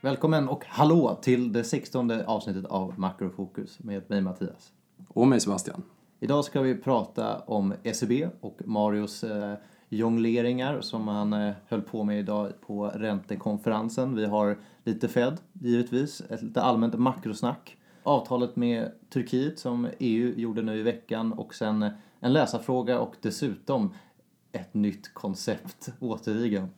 Välkommen och hallå till det 16 avsnittet av Makrofokus med mig Mattias. Och mig Sebastian. Idag ska vi prata om ECB och Marios eh, jongleringar som han eh, höll på med idag på räntekonferensen. Vi har lite Fed givetvis, ett lite allmänt makrosnack. Avtalet med Turkiet som EU gjorde nu i veckan och sen en läsarfråga och dessutom ett nytt koncept återigen.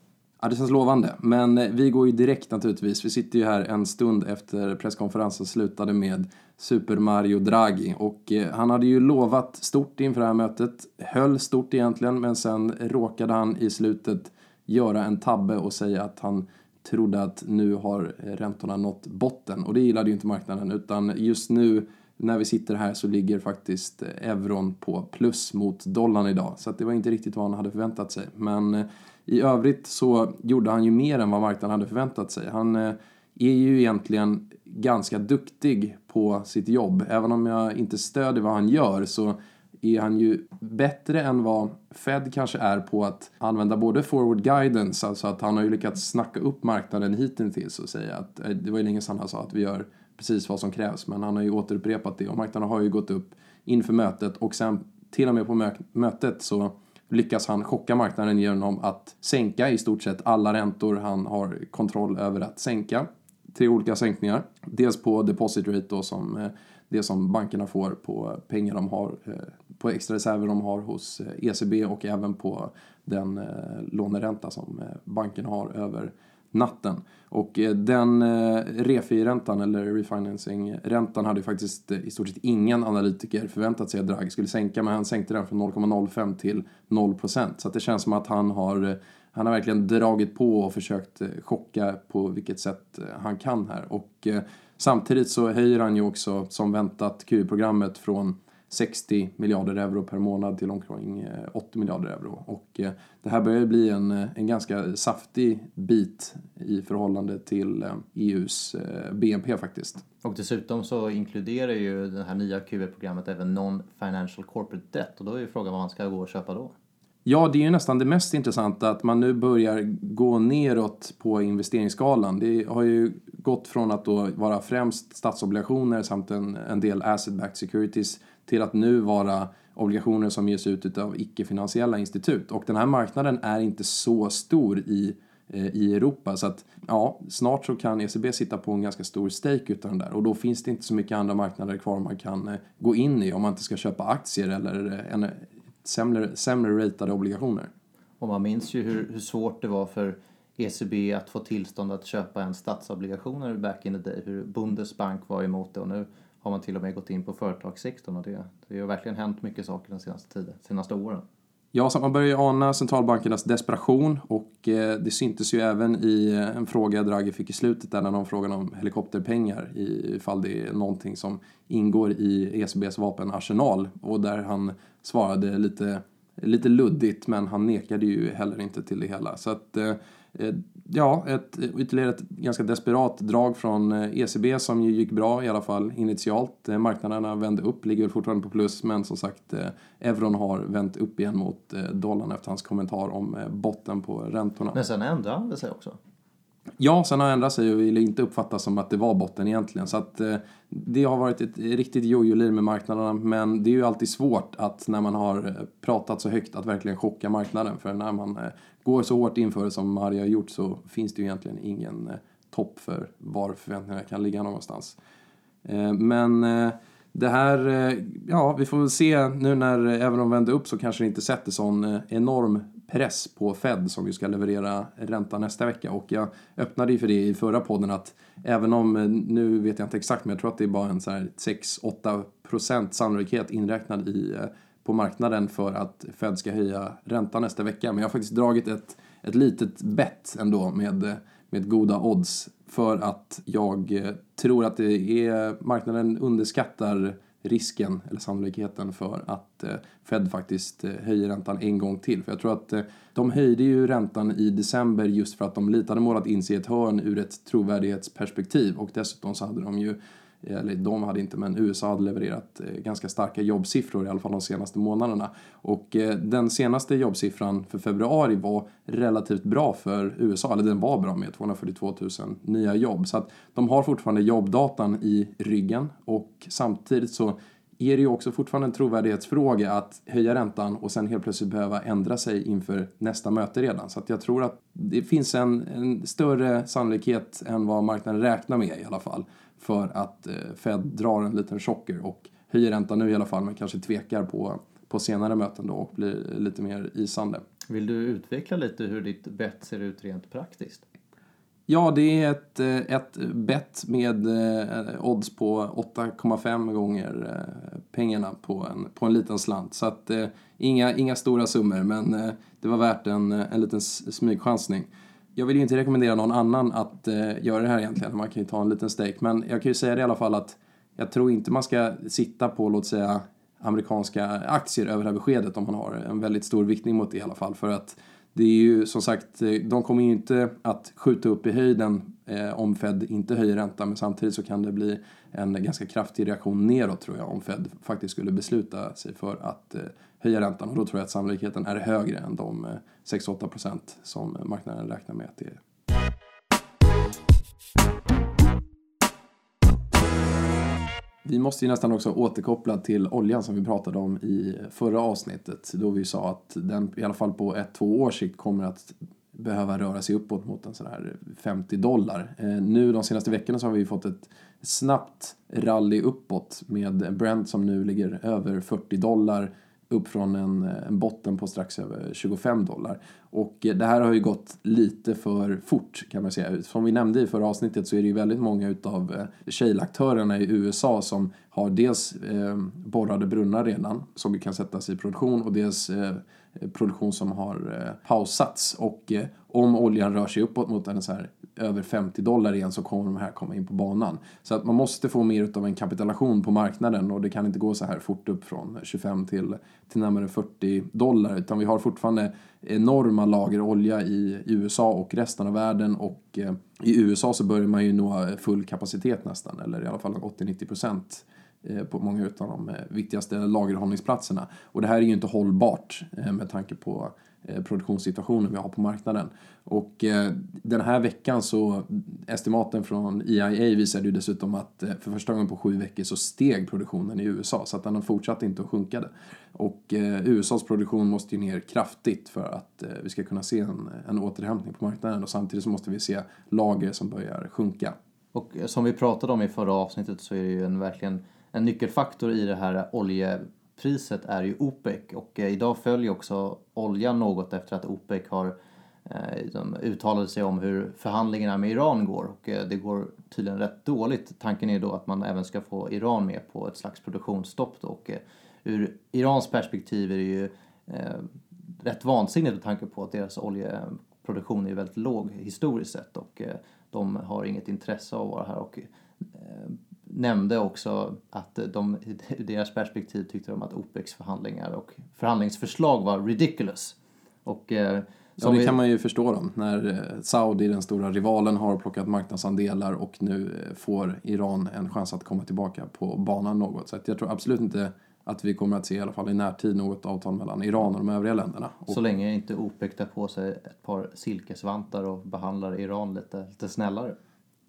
Ja, det känns lovande. Men eh, vi går ju direkt naturligtvis. Vi sitter ju här en stund efter presskonferensen slutade med Super Mario Draghi. Och eh, han hade ju lovat stort inför det här mötet. Höll stort egentligen, men sen råkade han i slutet göra en tabbe och säga att han trodde att nu har räntorna nått botten. Och det gillade ju inte marknaden, utan just nu när vi sitter här så ligger faktiskt eh, euron på plus mot dollarn idag. Så det var inte riktigt vad han hade förväntat sig. Men eh, i övrigt så gjorde han ju mer än vad marknaden hade förväntat sig. Han eh, är ju egentligen ganska duktig på sitt jobb. Även om jag inte stödjer vad han gör så är han ju bättre än vad Fed kanske är på att använda både forward guidance, alltså att han har ju lyckats snacka upp marknaden hittills och säga att det var ju länge sedan han sa att vi gör precis vad som krävs, men han har ju återupprepat det och marknaden har ju gått upp inför mötet och sen till och med på mötet så lyckas han chocka marknaden genom att sänka i stort sett alla räntor han har kontroll över att sänka. Tre olika sänkningar. Dels på deposit rate då som eh, det som bankerna får på pengar de har, eh, på extra reserver de har hos eh, ECB och även på den låneränta som banken har över natten. Och eh, den eh, refi-räntan, eller refinancing-räntan, hade faktiskt eh, i stort sett ingen analytiker förväntat sig att Draghi skulle sänka, men han sänkte den från 0,05 till 0%. Så att det känns som att han har, han har verkligen dragit på och försökt chocka på vilket sätt han kan här. Och samtidigt så höjer han ju också, som väntat, Q-programmet från 60 miljarder euro per månad till omkring 80 eh, miljarder euro. Och eh, det här börjar bli en, eh, en ganska saftig bit i förhållande till EUs e BNP faktiskt. Och dessutom så inkluderar ju det här nya QE-programmet även Non-Financial Corporate Debt och då är ju frågan vad man ska gå och köpa då. Ja, det är ju nästan det mest intressanta att man nu börjar gå neråt på investeringsskalan. Det har ju gått från att då vara främst statsobligationer samt en, en del asset-backed securities till att nu vara obligationer som ges ut av icke-finansiella institut. Och den här marknaden är inte så stor i, eh, i Europa så att ja, snart så kan ECB sitta på en ganska stor stake utan den där och då finns det inte så mycket andra marknader kvar man kan eh, gå in i om man inte ska köpa aktier eller eh, en, eh, sämre, sämre ratade obligationer. Och man minns ju hur, hur svårt det var för ECB att få tillstånd att köpa en statsobligationer back in the day. Hur Bundesbank var emot det och nu har man till och med gått in på företagssektorn och det, det har verkligen hänt mycket saker de senaste, tiden, senaste åren. Ja, så man börjar ju ana centralbankernas desperation och eh, det syntes ju även i en fråga Draghi fick i slutet där när någon frågade om helikopterpengar ifall det är någonting som ingår i ECBs vapenarsenal och där han svarade lite, lite luddigt men han nekade ju heller inte till det hela. Så att Eh, Eh, ja, ett, eh, ytterligare ett ganska desperat drag från eh, ECB som ju gick bra i alla fall initialt. Marknaderna vände upp, ligger fortfarande på plus men som sagt euron har vänt upp igen mot dollarn efter hans kommentar om botten på räntorna. Men sen ändrade han sig också? Ja, sen har ändrat sig och vill inte uppfattas som att det var botten egentligen. Så att eh, det har varit ett riktigt jojo med marknaderna. Men det är ju alltid svårt att när man har eh, pratat så högt att verkligen chocka marknaden. För när man eh, går så hårt inför det som Maria har gjort så finns det ju egentligen ingen eh, topp för var förväntningarna kan ligga någonstans. Eh, men eh, det här, eh, ja vi får väl se nu när eh, även de vänder upp så kanske det inte sätter sån eh, enorm press på Fed som ju ska leverera ränta nästa vecka. Och jag öppnade ju för det i förra podden att även om, eh, nu vet jag inte exakt, men jag tror att det är bara en så här 6-8% sannolikhet inräknad i, eh, på marknaden för att Fed ska höja räntan nästa vecka. Men jag har faktiskt dragit ett, ett litet bett ändå med, eh, med goda odds för att jag tror att det är, marknaden underskattar risken eller sannolikheten för att eh, Fed faktiskt eh, höjer räntan en gång till. För jag tror att eh, de höjde ju räntan i december just för att de litade målat in sig i ett hörn ur ett trovärdighetsperspektiv och dessutom så hade de ju eller de hade inte, men USA hade levererat eh, ganska starka jobbsiffror i alla fall de senaste månaderna. Och eh, den senaste jobbsiffran för februari var relativt bra för USA, eller den var bra med 242 000 nya jobb. Så att de har fortfarande jobbdatan i ryggen och samtidigt så är det ju också fortfarande en trovärdighetsfråga att höja räntan och sen helt plötsligt behöva ändra sig inför nästa möte redan. Så att jag tror att det finns en, en större sannolikhet än vad marknaden räknar med i alla fall för att eh, Fed drar en liten chocker och höjer räntan nu i alla fall men kanske tvekar på, på senare möten då och blir lite mer isande. Vill du utveckla lite hur ditt bett ser ut rent praktiskt? Ja, det är ett, eh, ett bett med eh, odds på 8,5 gånger pengarna på en, på en liten slant. Så att inga, inga stora summor, men det var värt en, en liten smygchansning. Jag vill ju inte rekommendera någon annan att eh, göra det här egentligen, man kan ju ta en liten stake. Men jag kan ju säga det i alla fall att jag tror inte man ska sitta på, låt säga, amerikanska aktier över det här beskedet om man har en väldigt stor viktning mot det i alla fall. För att det är ju som sagt, de kommer ju inte att skjuta upp i höjden eh, om Fed inte höjer räntan men samtidigt så kan det bli en ganska kraftig reaktion neråt tror jag om Fed faktiskt skulle besluta sig för att eh, höja räntan och då tror jag att sannolikheten är högre än de eh, 6-8% som marknaden räknar med att det är. Vi måste ju nästan också återkoppla till oljan som vi pratade om i förra avsnittet. Då vi sa att den i alla fall på ett, två års sikt kommer att behöva röra sig uppåt mot en sån här 50 dollar. Eh, nu de senaste veckorna så har vi fått ett snabbt rally uppåt med Brent som nu ligger över 40 dollar upp från en, en botten på strax över 25 dollar. Och eh, det här har ju gått lite för fort kan man säga. Som vi nämnde i förra avsnittet så är det ju väldigt många utav eh, shale-aktörerna i USA som har dels eh, borrade brunnar redan som kan sättas i produktion och dels eh, produktion som har eh, pausats. Och eh, om oljan rör sig uppåt mot en så här över 50 dollar igen så kommer de här komma in på banan. Så att man måste få mer av en kapitulation på marknaden och det kan inte gå så här fort upp från 25 till, till närmare 40 dollar. Utan vi har fortfarande enorma lager olja i USA och resten av världen. Och eh, i USA så börjar man ju nå full kapacitet nästan eller i alla fall 80-90 procent. Eh, på många av de eh, viktigaste lagerhållningsplatserna. Och det här är ju inte hållbart eh, med tanke på produktionssituationen vi har på marknaden. Och den här veckan så, estimaten från EIA visade ju dessutom att för första gången på sju veckor så steg produktionen i USA så att den har fortsatt inte att sjunka. Det. Och USAs produktion måste ju ner kraftigt för att vi ska kunna se en, en återhämtning på marknaden och samtidigt så måste vi se lager som börjar sjunka. Och som vi pratade om i förra avsnittet så är det ju en, verkligen en nyckelfaktor i det här oljepriset är ju OPEC och eh, idag följer också oljan något efter att OPEC har eh, uttalat sig om hur förhandlingarna med Iran går och eh, det går tydligen rätt dåligt. Tanken är då att man även ska få Iran med på ett slags produktionsstopp då. och eh, ur Irans perspektiv är det ju eh, rätt vansinnigt med tanke på att deras oljeproduktion är väldigt låg historiskt sett och eh, de har inget intresse av att vara här och eh, nämnde också att de, ur deras perspektiv tyckte de att OPECs förhandlingar och förhandlingsförslag var ridiculous. Och, eh, Ja, det kan man ju förstå dem. När eh, Saudi, den stora rivalen, har plockat marknadsandelar och nu eh, får Iran en chans att komma tillbaka på banan något. Så jag tror absolut inte att vi kommer att se i alla fall i närtid något avtal mellan Iran och de övriga länderna. Så länge inte OPEC tar på sig ett par silkesvantar och behandlar Iran lite, lite snällare.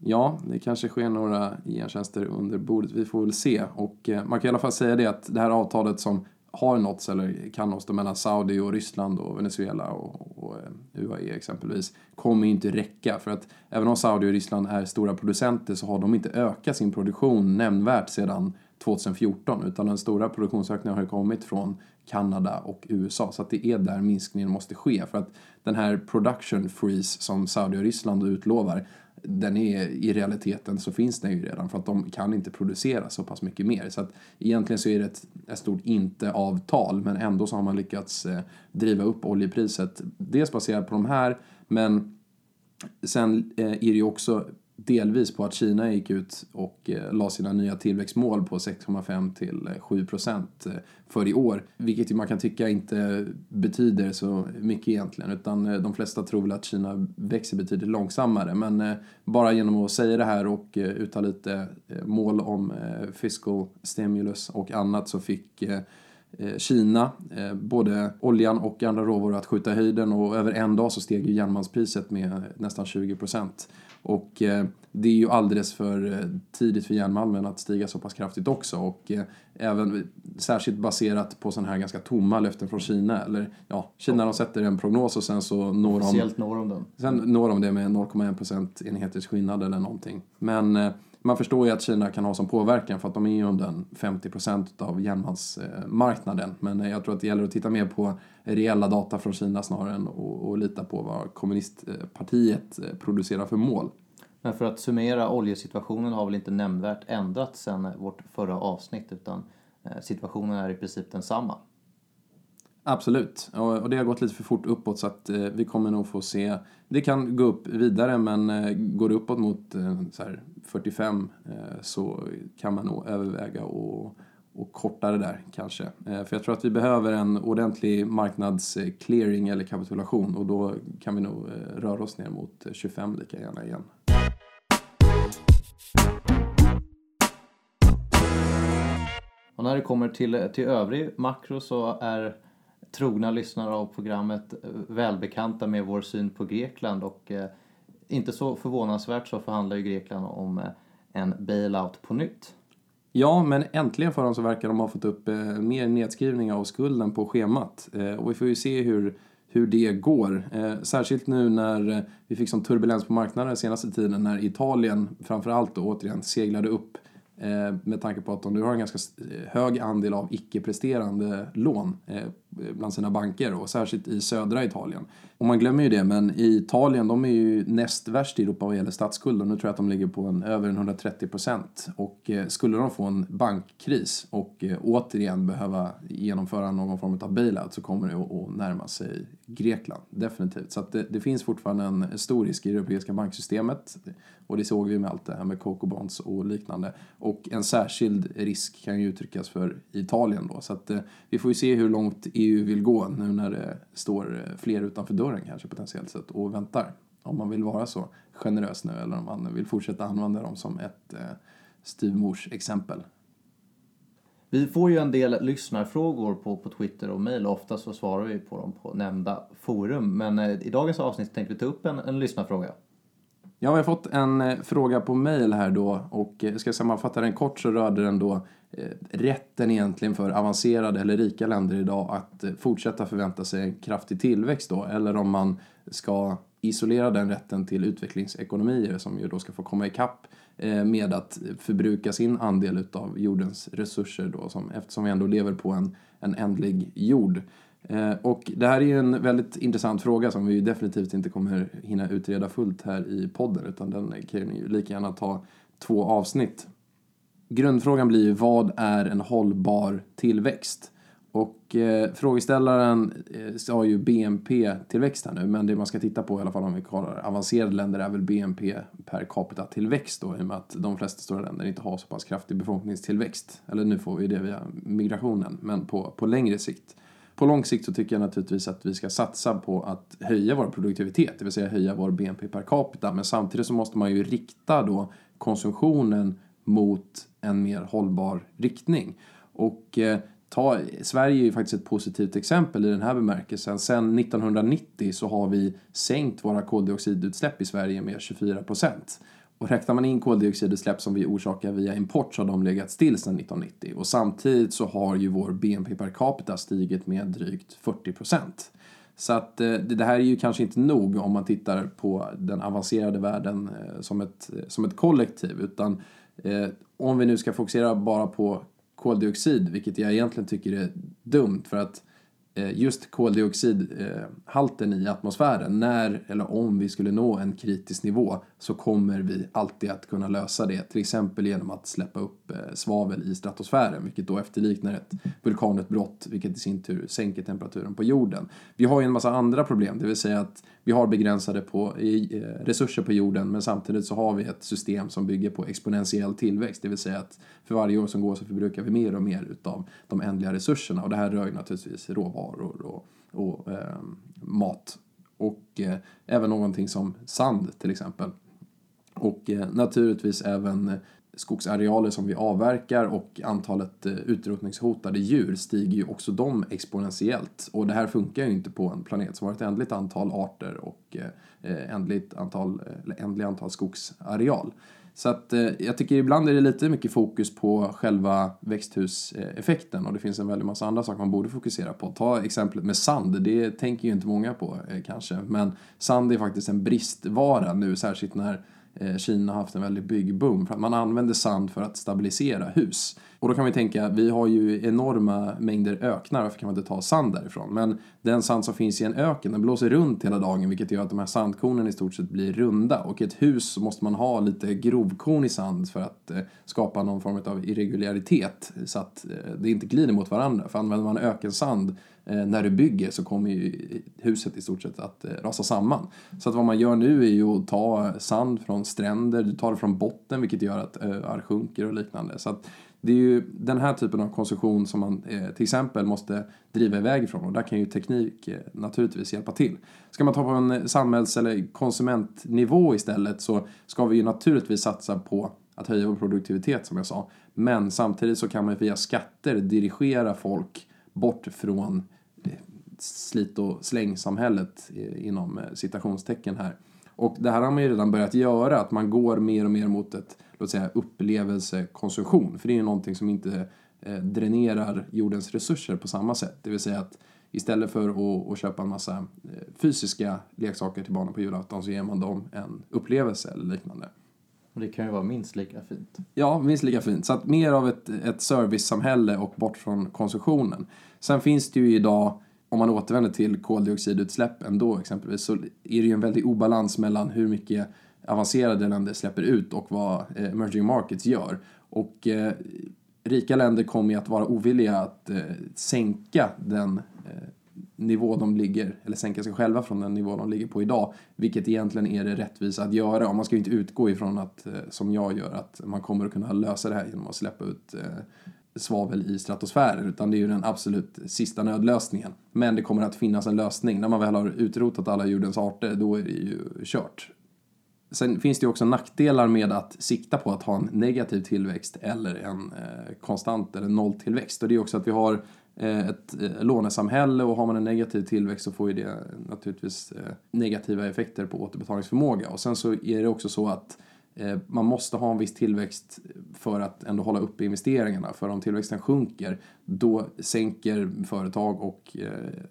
Ja, det kanske sker några gentjänster under bordet. Vi får väl se. Och eh, man kan i alla fall säga det att det här avtalet som har nåtts eller kan nås mellan Saudi och Ryssland och Venezuela och, och eh, UAE exempelvis kommer inte räcka för att även om Saudi och Ryssland är stora producenter så har de inte ökat sin produktion nämnvärt sedan 2014 utan den stora produktionsökningen har ju kommit från Kanada och USA så att det är där minskningen måste ske för att den här production freeze som Saudi och Ryssland utlovar den är i realiteten så finns den ju redan för att de kan inte producera så pass mycket mer. Så att egentligen så är det ett, ett stort inte-avtal men ändå så har man lyckats eh, driva upp oljepriset. Dels baserat på de här men sen eh, är det ju också delvis på att Kina gick ut och eh, la sina nya tillväxtmål på 6,5 till eh, 7 procent eh, för i år. Vilket man kan tycka inte betyder så mycket egentligen utan de flesta tror väl att Kina växer betydligt långsammare. Men bara genom att säga det här och uttala lite mål om fiscal stimulus och annat så fick Kina, eh, både oljan och andra råvaror att skjuta i höjden och över en dag så steg ju järnmalmspriset med nästan 20 procent. Och eh, det är ju alldeles för tidigt för järnmalmen att stiga så pass kraftigt också och även särskilt baserat på sådana här ganska tomma löften från Kina. Eller ja, Kina de sätter en prognos och sen så når de... når de den. Sen når de det med 0,1 procent enheters skillnad eller någonting. Men man förstår ju att Kina kan ha som påverkan för att de är ju under 50% av järnmalmsmarknaden. Men eh, jag tror att det gäller att titta mer på reella data från Kina snarare än att lita på vad kommunistpartiet eh, producerar för mål. Men för att summera, oljesituationen har väl inte nämnvärt ändrats sedan vårt förra avsnitt utan eh, situationen är i princip densamma. Absolut, och det har gått lite för fort uppåt så att eh, vi kommer nog få se. Det kan gå upp vidare men eh, går det uppåt mot eh, så 45 så kan man nog överväga och, och korta det där kanske. För jag tror att vi behöver en ordentlig marknadsclearing eller kapitulation och då kan vi nog röra oss ner mot 25 lika gärna igen. Och när det kommer till, till övrig makro så är trogna lyssnare av programmet eh, välbekanta med vår syn på Grekland och eh, inte så förvånansvärt så förhandlar ju Grekland om eh, en bailout på nytt. Ja, men äntligen för dem så verkar de ha fått upp eh, mer nedskrivning av skulden på schemat. Eh, och vi får ju se hur, hur det går. särskilt nu när vi fick sån turbulens på marknaden senaste tiden när Italien framförallt då återigen seglade upp Eh, med tanke på att de nu har en ganska hög andel av icke-presterande lån eh, bland sina banker och särskilt i södra Italien. Och man glömmer ju det, men i Italien, de är ju näst värst i Europa vad gäller statsskuld och nu tror jag att de ligger på en, över en 130 procent. Och eh, skulle de få en bankkris och eh, återigen behöva genomföra någon form av bailout så kommer det att närma sig Grekland, definitivt. Så att det, det finns fortfarande en stor risk i det europeiska banksystemet och det såg vi med allt det här med Coco Bonds och liknande. Och en särskild risk kan ju uttryckas för Italien då. Så att eh, vi får ju se hur långt EU vill gå nu när det står eh, fler utanför dörren kanske potentiellt sett och väntar. Om man vill vara så generös nu eller om man vill fortsätta använda dem som ett eh, styvmors exempel. Vi får ju en del lyssnarfrågor på, på Twitter och och ofta så svarar vi på dem på nämnda forum. Men eh, i dagens avsnitt tänkte vi ta upp en, en lyssnarfråga. Ja, vi har fått en eh, fråga på mail här då och ska jag sammanfatta den kort så rörde den då Eh, rätten egentligen för avancerade eller rika länder idag att eh, fortsätta förvänta sig en kraftig tillväxt då eller om man ska isolera den rätten till utvecklingsekonomier som ju då ska få komma ikapp eh, med att förbruka sin andel av jordens resurser då som, eftersom vi ändå lever på en, en ändlig jord. Och det här är ju en väldigt intressant fråga som vi definitivt inte kommer hinna utreda fullt här i podden utan den kan ju lika gärna ta två avsnitt. Grundfrågan blir ju vad är en hållbar tillväxt? Och eh, frågeställaren eh, sa ju BNP-tillväxt här nu, men det man ska titta på i alla fall om vi kollar avancerade länder är väl BNP per capita-tillväxt då, i och med att de flesta stora länder inte har så pass kraftig befolkningstillväxt. Eller nu får vi det via migrationen, men på, på längre sikt. På lång sikt så tycker jag naturligtvis att vi ska satsa på att höja vår produktivitet, det vill säga höja vår BNP per capita. Men samtidigt så måste man ju rikta då konsumtionen mot en mer hållbar riktning. Och eh, ta, Sverige är ju faktiskt ett positivt exempel i den här bemärkelsen. Sen 1990 så har vi sänkt våra koldioxidutsläpp i Sverige med 24 procent. Och räknar man in koldioxidutsläpp som vi orsakar via import så har de legat still sedan 1990. Och samtidigt så har ju vår BNP per capita stigit med drygt 40 procent. Så att eh, det här är ju kanske inte nog om man tittar på den avancerade världen eh, som ett, som ett kollektiv. Utan Eh, om vi nu ska fokusera bara på koldioxid, vilket jag egentligen tycker är dumt för att eh, just koldioxidhalten i atmosfären, när eller om vi skulle nå en kritisk nivå så kommer vi alltid att kunna lösa det, till exempel genom att släppa upp eh, svavel i stratosfären, vilket då efterliknar ett vulkanutbrott, vilket i sin tur sänker temperaturen på jorden. Vi har ju en massa andra problem, det vill säga att vi har begränsade på, eh, resurser på jorden, men samtidigt så har vi ett system som bygger på exponentiell tillväxt, det vill säga att för varje år som går så förbrukar vi mer och mer utav de ändliga resurserna. Och det här rör ju naturligtvis råvaror och, och eh, mat. Och eh, även någonting som sand till exempel. Och eh, naturligtvis även skogsarealer som vi avverkar och antalet eh, utrotningshotade djur stiger ju också de exponentiellt. Och det här funkar ju inte på en planet som har ett ändligt antal arter och eh, eh, ändligt antal, eller ändligt antal skogsareal. Så att jag tycker ibland är det lite mycket fokus på själva växthuseffekten och det finns en väldig massa andra saker man borde fokusera på. Ta exemplet med sand, det tänker ju inte många på kanske, men sand är faktiskt en bristvara nu, särskilt när Eh, Kina har haft en väldig byggboom för att man använder sand för att stabilisera hus. Och då kan vi tänka, vi har ju enorma mängder öknar, varför kan man inte ta sand därifrån? Men den sand som finns i en öken, den blåser runt hela dagen vilket gör att de här sandkornen i stort sett blir runda. Och i ett hus så måste man ha lite grovkorn i sand för att eh, skapa någon form av irregularitet så att eh, det inte glider mot varandra. För använder man ökensand eh, när du bygger så kommer ju huset i stort sett att eh, rasa samman. Så att vad man gör nu är ju att ta sand från stränder, du tar det från botten vilket gör att eh, öar sjunker och liknande. Så att det är ju den här typen av konsumtion som man eh, till exempel måste driva iväg ifrån och där kan ju teknik eh, naturligtvis hjälpa till. Ska man ta på en eh, samhälls eller konsumentnivå istället så ska vi ju naturligtvis satsa på att höja vår produktivitet som jag sa. Men samtidigt så kan man via skatter dirigera folk bort från eh, slit och slängsamhället eh, inom citationstecken här. Och det här har man ju redan börjat göra, att man går mer och mer mot ett låt säga, upplevelsekonsumtion. För det är ju någonting som inte eh, dränerar jordens resurser på samma sätt. Det vill säga att istället för att, att köpa en massa eh, fysiska leksaker till barnen på julafton så ger man dem en upplevelse eller liknande. Och det kan ju vara minst lika fint. Ja, minst lika fint. Så att mer av ett, ett servicesamhälle och bort från konsumtionen. Sen finns det ju idag, om man återvänder till koldioxidutsläpp ändå exempelvis, så är det ju en väldig obalans mellan hur mycket avancerade länder släpper ut och vad eh, emerging markets gör. Och eh, rika länder kommer ju att vara ovilliga att eh, sänka den eh, nivå de ligger, eller sänka sig själva från den nivå de ligger på idag, vilket egentligen är det rättvisa att göra. Och man ska ju inte utgå ifrån att, eh, som jag gör, att man kommer att kunna lösa det här genom att släppa ut eh, svavel i stratosfären utan det är ju den absolut sista nödlösningen. Men det kommer att finnas en lösning. När man väl har utrotat alla jordens arter då är det ju kört. Sen finns det ju också nackdelar med att sikta på att ha en negativ tillväxt eller en eh, konstant eller nolltillväxt. Och det är också att vi har eh, ett eh, lånesamhälle och har man en negativ tillväxt så får ju det naturligtvis eh, negativa effekter på återbetalningsförmåga. Och sen så är det också så att eh, man måste ha en viss tillväxt för att ändå hålla uppe investeringarna. För om tillväxten sjunker då sänker företag och, eh,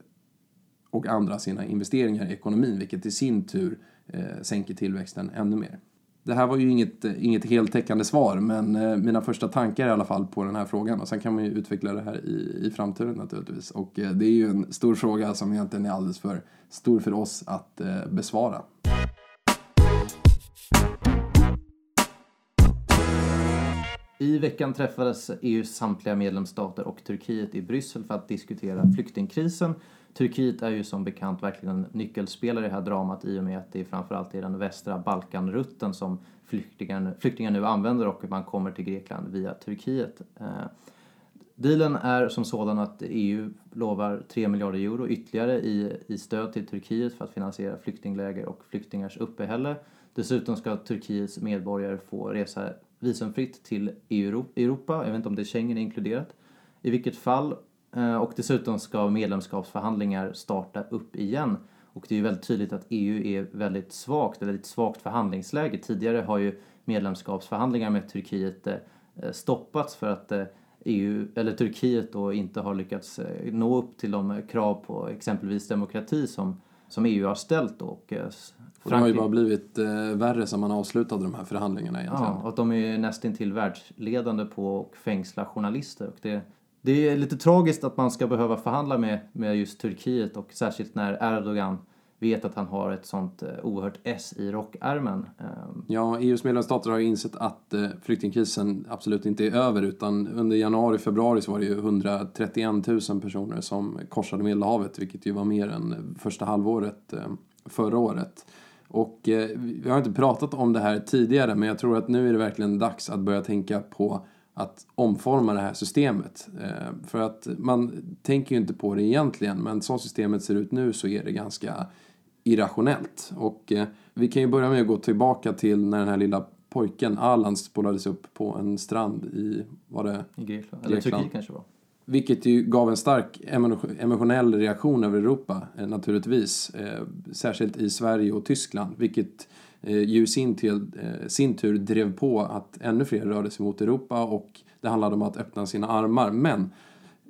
och andra sina investeringar i ekonomin vilket i sin tur eh, sänker tillväxten ännu mer. Det här var ju inget, eh, inget heltäckande svar, men eh, mina första tankar i alla fall på den här frågan. Och sen kan man ju utveckla det här i, i framtiden naturligtvis. Och eh, det är ju en stor fråga som egentligen är alldeles för stor för oss att eh, besvara. I veckan träffades EUs samtliga medlemsstater och Turkiet i Bryssel för att diskutera flyktingkrisen Turkiet är ju som bekant verkligen en nyckelspelare i det här dramat i och med att det framförallt är den västra Balkanrutten som flyktingar, flyktingar nu använder och man kommer till Grekland via Turkiet. Eh, dealen är som sådan att EU lovar 3 miljarder euro ytterligare i, i stöd till Turkiet för att finansiera flyktingläger och flyktingars uppehälle. Dessutom ska Turkiets medborgare få resa visumfritt till Europa. Jag vet inte om det är Schengen inkluderat. I vilket fall och dessutom ska medlemskapsförhandlingar starta upp igen. Och det är ju väldigt tydligt att EU är väldigt svagt, eller ett svagt förhandlingsläge. Tidigare har ju medlemskapsförhandlingar med Turkiet eh, stoppats för att EU, eh, e eller Turkiet då inte har lyckats nå upp till de krav på exempelvis demokrati som, som EU har ställt. Och, och det har ju bara blivit värre som man avslutade de här förhandlingarna egentligen. Ja, och de är ju nästintill världsledande på att fängsla journalister och det det är lite tragiskt att man ska behöva förhandla med, med just Turkiet och särskilt när Erdogan vet att han har ett sånt eh, oerhört S i rockärmen. Ehm. Ja, EUs medlemsstater har ju insett att eh, flyktingkrisen absolut inte är över utan under januari, februari så var det ju 131 000 personer som korsade Medelhavet vilket ju var mer än första halvåret eh, förra året. Och vi har inte pratat om det här tidigare men jag tror att nu är det verkligen dags att börja tänka på att omforma det här systemet. Eh, för att man tänker ju inte på det egentligen men som systemet ser ut nu så är det ganska irrationellt. Och eh, vi kan ju börja med att gå tillbaka till när den här lilla pojken Alan spolades upp på en strand i, var det, I Grekland. Eller. Turkiet kanske var. vilket ju gav en stark emo- emotionell reaktion över Europa eh, naturligtvis. Särskilt i Sverige och Tyskland. Vilket Eh, ju i sin, till, eh, sin tur drev på att ännu fler rörde sig mot Europa och det handlade om att öppna sina armar. Men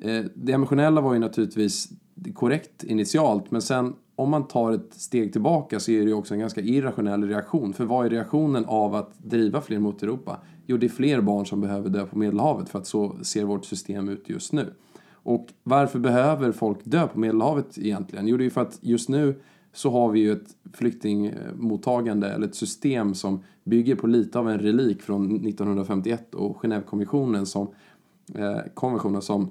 eh, det emotionella var ju naturligtvis korrekt initialt men sen om man tar ett steg tillbaka så är det ju också en ganska irrationell reaktion. För vad är reaktionen av att driva fler mot Europa? Jo, det är fler barn som behöver dö på Medelhavet för att så ser vårt system ut just nu. Och varför behöver folk dö på Medelhavet egentligen? Jo, det är ju för att just nu så har vi ju ett flyktingmottagande eller ett system som bygger på lite av en relik från 1951 och Genèvekonventionen som eh, konventionen som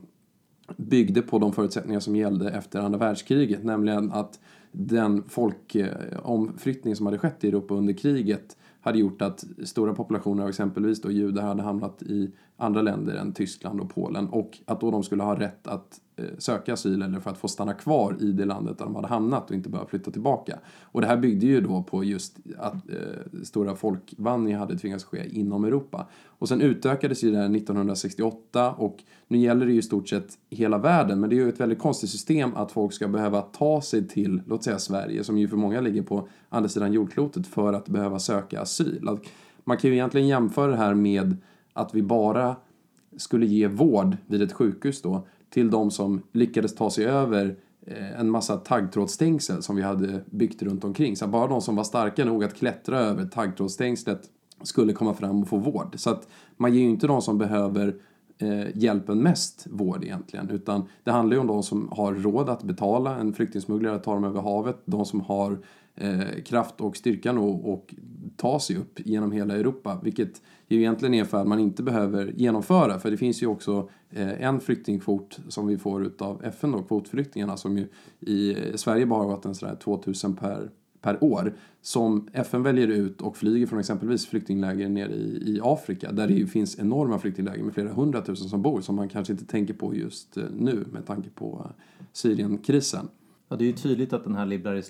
byggde på de förutsättningar som gällde efter andra världskriget, nämligen att den folkomflyttning som hade skett i Europa under kriget hade gjort att stora populationer av exempelvis då judar hade hamnat i andra länder än Tyskland och Polen och att då de skulle ha rätt att eh, söka asyl eller för att få stanna kvar i det landet där de hade hamnat och inte behöva flytta tillbaka. Och det här byggde ju då på just att eh, stora folkvandringar hade tvingats ske inom Europa. Och sen utökades ju det här 1968 och nu gäller det ju i stort sett hela världen men det är ju ett väldigt konstigt system att folk ska behöva ta sig till, låt säga Sverige som ju för många ligger på andra sidan jordklotet för att behöva söka asyl. Att Man kan ju egentligen jämföra det här med att vi bara skulle ge vård vid ett sjukhus då till de som lyckades ta sig över eh, en massa taggtrådsstängsel som vi hade byggt runt omkring. Så bara de som var starka nog att klättra över taggtrådsstängslet skulle komma fram och få vård. Så att man ger ju inte de som behöver eh, hjälpen mest vård egentligen. Utan det handlar ju om de som har råd att betala en flyktingsmugglare att ta dem över havet. De som har eh, kraft och styrkan och, och ta sig upp genom hela Europa. Vilket ju egentligen är för att man inte behöver genomföra. För det finns ju också eh, en flyktingkvot som vi får utav FN då, kvotflyktingarna som ju i Sverige bara har varit en sådär 2000 per per år som FN väljer ut och flyger från exempelvis flyktingläger nere i, i Afrika där det ju finns enorma flyktingläger med flera hundratusen som bor som man kanske inte tänker på just eh, nu med tanke på eh, Syrienkrisen. Ja, det är ju tydligt att den här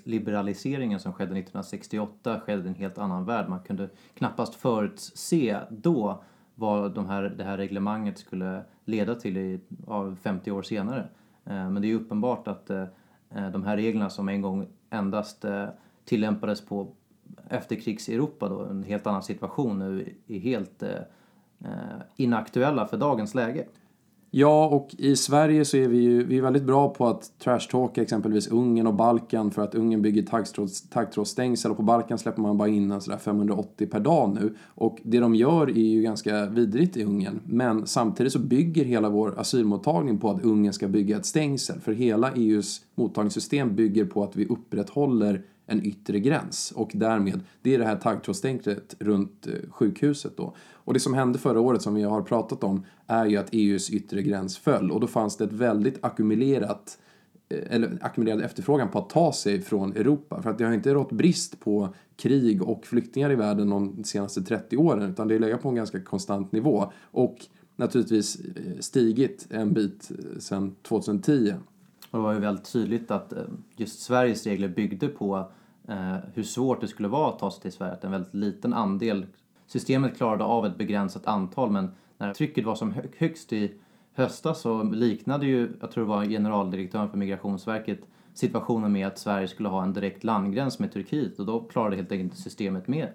liberaliseringen som skedde 1968 skedde i en helt annan värld. Man kunde knappast förutse då vad de här, det här reglemanget skulle leda till i, 50 år senare. Eh, men det är ju uppenbart att eh, eh, de här reglerna som en gång endast tillämpades på efterkrigs-Europa då, en helt annan situation nu, är helt inaktuella för dagens läge. Ja, och i Sverige så är vi ju vi är väldigt bra på att trashtalka exempelvis Ungern och Balkan för att Ungern bygger taggtråds- taggtrådsstängsel och på Balkan släpper man bara in en sådär 580 per dag nu. Och det de gör är ju ganska vidrigt i Ungern. Men samtidigt så bygger hela vår asylmottagning på att Ungern ska bygga ett stängsel. För hela EUs mottagningssystem bygger på att vi upprätthåller en yttre gräns och därmed, det är det här taggtrådsstängslet runt eh, sjukhuset då. Och det som hände förra året som vi har pratat om är ju att EUs yttre gräns föll och då fanns det ett väldigt ackumulerat eh, eller ackumulerad efterfrågan på att ta sig från Europa. För att det har inte rått brist på krig och flyktingar i världen de senaste 30 åren utan det har legat på en ganska konstant nivå och naturligtvis eh, stigit en bit sedan 2010. Och det var ju väldigt tydligt att eh, just Sveriges regler byggde på eh, hur svårt det skulle vara att ta sig till Sverige. Att en väldigt liten andel, systemet klarade av ett begränsat antal men när trycket var som högst i höstas så liknade ju, jag tror det var generaldirektören för Migrationsverket, situationen med att Sverige skulle ha en direkt landgräns med Turkiet och då klarade helt enkelt inte systemet med.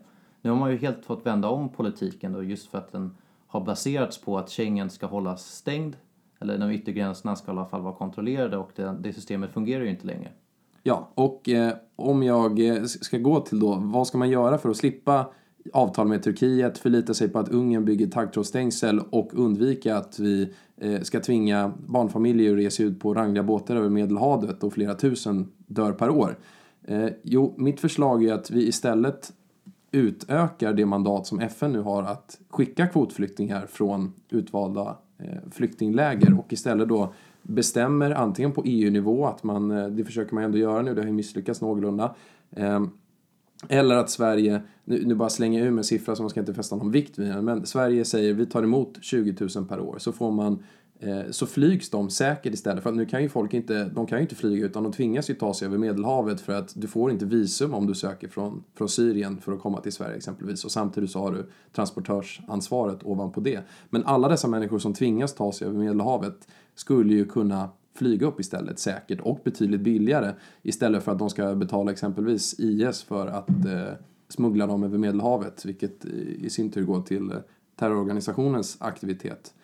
Nu har man ju helt fått vända om politiken då just för att den har baserats på att Schengen ska hållas stängd eller de yttre gränserna ska i alla fall vara kontrollerade och det, det systemet fungerar ju inte längre. Ja, och eh, om jag eh, ska gå till då, vad ska man göra för att slippa avtal med Turkiet, förlita sig på att Ungern bygger taggtrådsstängsel och undvika att vi eh, ska tvinga barnfamiljer att resa ut på rangliga båtar över Medelhavet och flera tusen dör per år. Eh, jo, mitt förslag är att vi istället utökar det mandat som FN nu har att skicka kvotflyktingar från utvalda Eh, flyktingläger och istället då bestämmer antingen på EU-nivå, att man, eh, det försöker man ändå göra nu, det har ju misslyckats någorlunda, ehm, eller att Sverige, nu, nu bara slänger jag ur med en siffra som man ska inte fästa någon vikt vid, men Sverige säger vi tar emot 20 000 per år, så får man Eh, så flygs de säkert istället. För att nu kan ju folk inte, de kan ju inte flyga utan de tvingas ju ta sig över Medelhavet för att du får inte visum om du söker från, från Syrien för att komma till Sverige exempelvis. Och samtidigt så har du transportörsansvaret ovanpå det. Men alla dessa människor som tvingas ta sig över Medelhavet skulle ju kunna flyga upp istället säkert och betydligt billigare istället för att de ska betala exempelvis IS för att eh, smuggla dem över Medelhavet vilket i sin tur går till eh, terrororganisationens aktivitet.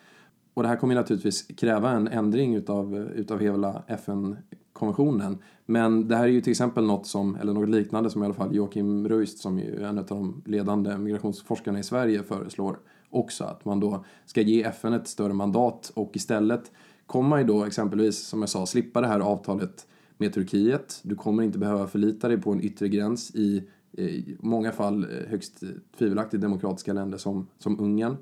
Och det här kommer naturligtvis kräva en ändring utav, utav hela FN-konventionen. Men det här är ju till exempel något som, eller något liknande som i alla fall Joakim Ruist som är en av de ledande migrationsforskarna i Sverige föreslår också. Att man då ska ge FN ett större mandat och istället kommer man ju då exempelvis, som jag sa, slippa det här avtalet med Turkiet. Du kommer inte behöva förlita dig på en yttre gräns i, i många fall eh, högst tvivelaktigt demokratiska länder som, som Ungern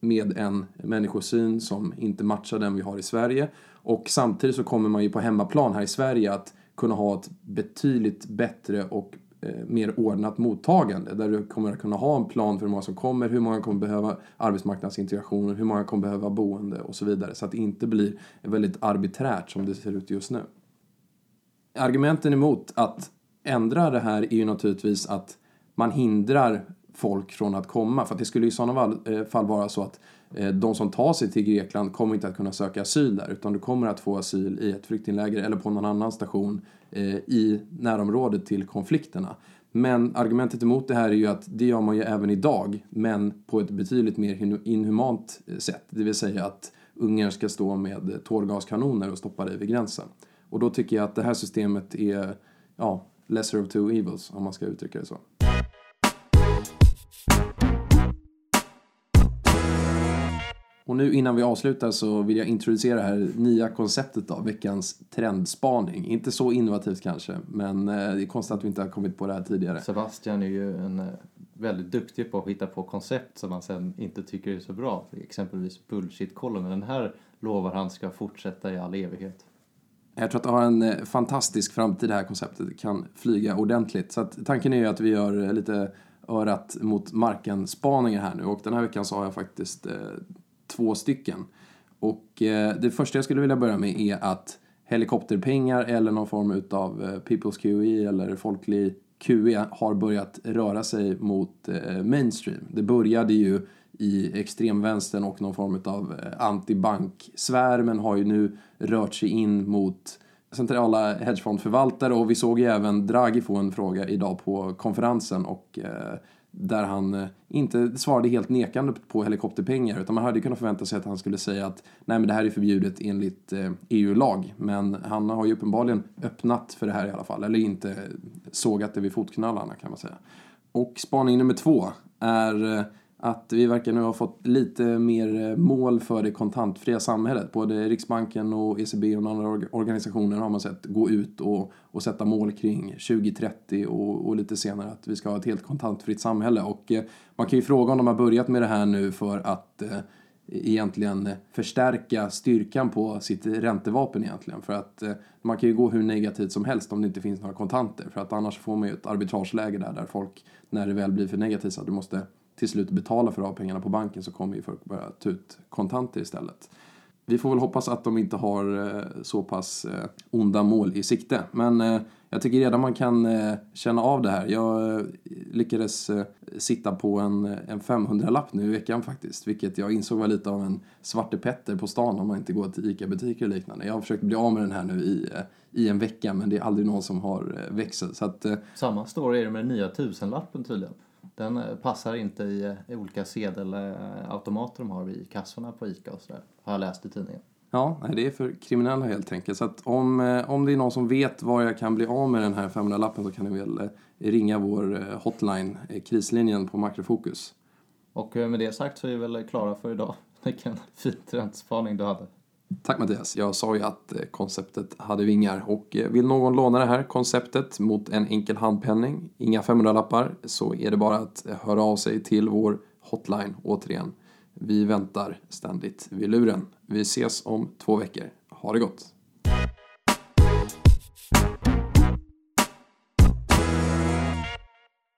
med en människosyn som inte matchar den vi har i Sverige. Och samtidigt så kommer man ju på hemmaplan här i Sverige att kunna ha ett betydligt bättre och eh, mer ordnat mottagande där du kommer att kunna ha en plan för hur många som kommer, hur många kommer behöva arbetsmarknadsintegration, hur många kommer behöva boende och så vidare så att det inte blir väldigt arbiträrt som det ser ut just nu. Argumenten emot att ändra det här är ju naturligtvis att man hindrar folk från att komma. För att det skulle i sådana eh, fall vara så att eh, de som tar sig till Grekland kommer inte att kunna söka asyl där utan du kommer att få asyl i ett flyktingläger eller på någon annan station eh, i närområdet till konflikterna. Men argumentet emot det här är ju att det gör man ju även idag men på ett betydligt mer inhumant sätt. Det vill säga att Ungern ska stå med tårgaskanoner och stoppa dig vid gränsen. Och då tycker jag att det här systemet är, ja, lesser of two evils om man ska uttrycka det så. Och nu innan vi avslutar så vill jag introducera det här nya konceptet av veckans trendspaning. Inte så innovativt kanske, men eh, det är konstigt att vi inte har kommit på det här tidigare. Sebastian är ju en eh, väldigt duktig på att hitta på koncept som man sen inte tycker är så bra. Exempelvis bullshit-kollen, men den här lovar han ska fortsätta i all evighet. Jag tror att det har en eh, fantastisk framtid det här konceptet. Det kan flyga ordentligt. Så att tanken är ju att vi gör lite örat mot marken-spaningar här nu och den här veckan så har jag faktiskt två stycken. Och eh, det första jag skulle vilja börja med är att helikopterpengar eller någon form av eh, People's QE eller folklig QE har börjat röra sig mot eh, mainstream. Det började ju i extremvänstern och någon form av eh, antibanksfär men har ju nu rört sig in mot centrala hedgefondförvaltare och vi såg ju även Draghi få en fråga idag på konferensen och eh, där han eh, inte svarade helt nekande på helikopterpengar utan man hade kunnat förvänta sig att han skulle säga att nej men det här är förbjudet enligt eh, e EU-lag men han har ju uppenbarligen öppnat för det här i alla fall eller inte sågat det vid fotknallarna kan man säga. Och spaning nummer två är eh, att vi verkar nu ha fått lite mer eh, mål för det kontantfria samhället. Både Riksbanken och ECB och andra organisationer har man sett gå ut och, och sätta mål kring 2030 och, och lite senare att vi ska ha ett helt kontantfritt samhälle. Och eh, man kan ju fråga om de har börjat med det här nu för att eh, egentligen förstärka styrkan på sitt räntevapen egentligen. För att eh, man kan ju gå hur negativt som helst om det inte finns några kontanter. För att annars får man ju ett arbitrageläge där, där folk, när det väl blir för negativt, så att du måste till slut betala för att ha pengarna på banken så kommer ju folk börja ta ut kontanter istället. Vi får väl hoppas att de inte har eh, så pass eh, onda mål i sikte. Men eh, jag tycker redan man kan känna av det här. Jag lyckades sitta på en, en 500-lapp nu i veckan faktiskt. Vilket jag insåg var lite av en Svarte Petter på stan om man inte går till ICA-butiker och liknande. Jag har försökt bli av med den här nu i, i en vecka men det är aldrig någon som har växel. Så att, Samma story är det med den nya tusenlappen tydligen. Den eh, passar inte i, i olika sedelautomater de har i kassorna på ICA och sådär. Har jag läst i tidningen. Ja, det är för kriminella helt enkelt. Så att om, eh, om det är någon som vet var jag kan bli av med den här 500-lappen så kan ni väl eh, ringa vår eh, hotline, eh, krislinjen på Makrofokus. Och eh, med det sagt så är vi väl klara för idag. Vilken fin trendspaning du hade. Tack Mattias. Jag sa ju att eh, konceptet hade vingar och eh, vill någon låna det här konceptet mot en enkel handpenning, inga 500-lappar, så är det bara att eh, höra av sig till vår hotline återigen. Vi väntar ständigt vid luren. Vi ses om två veckor. Ha det gott!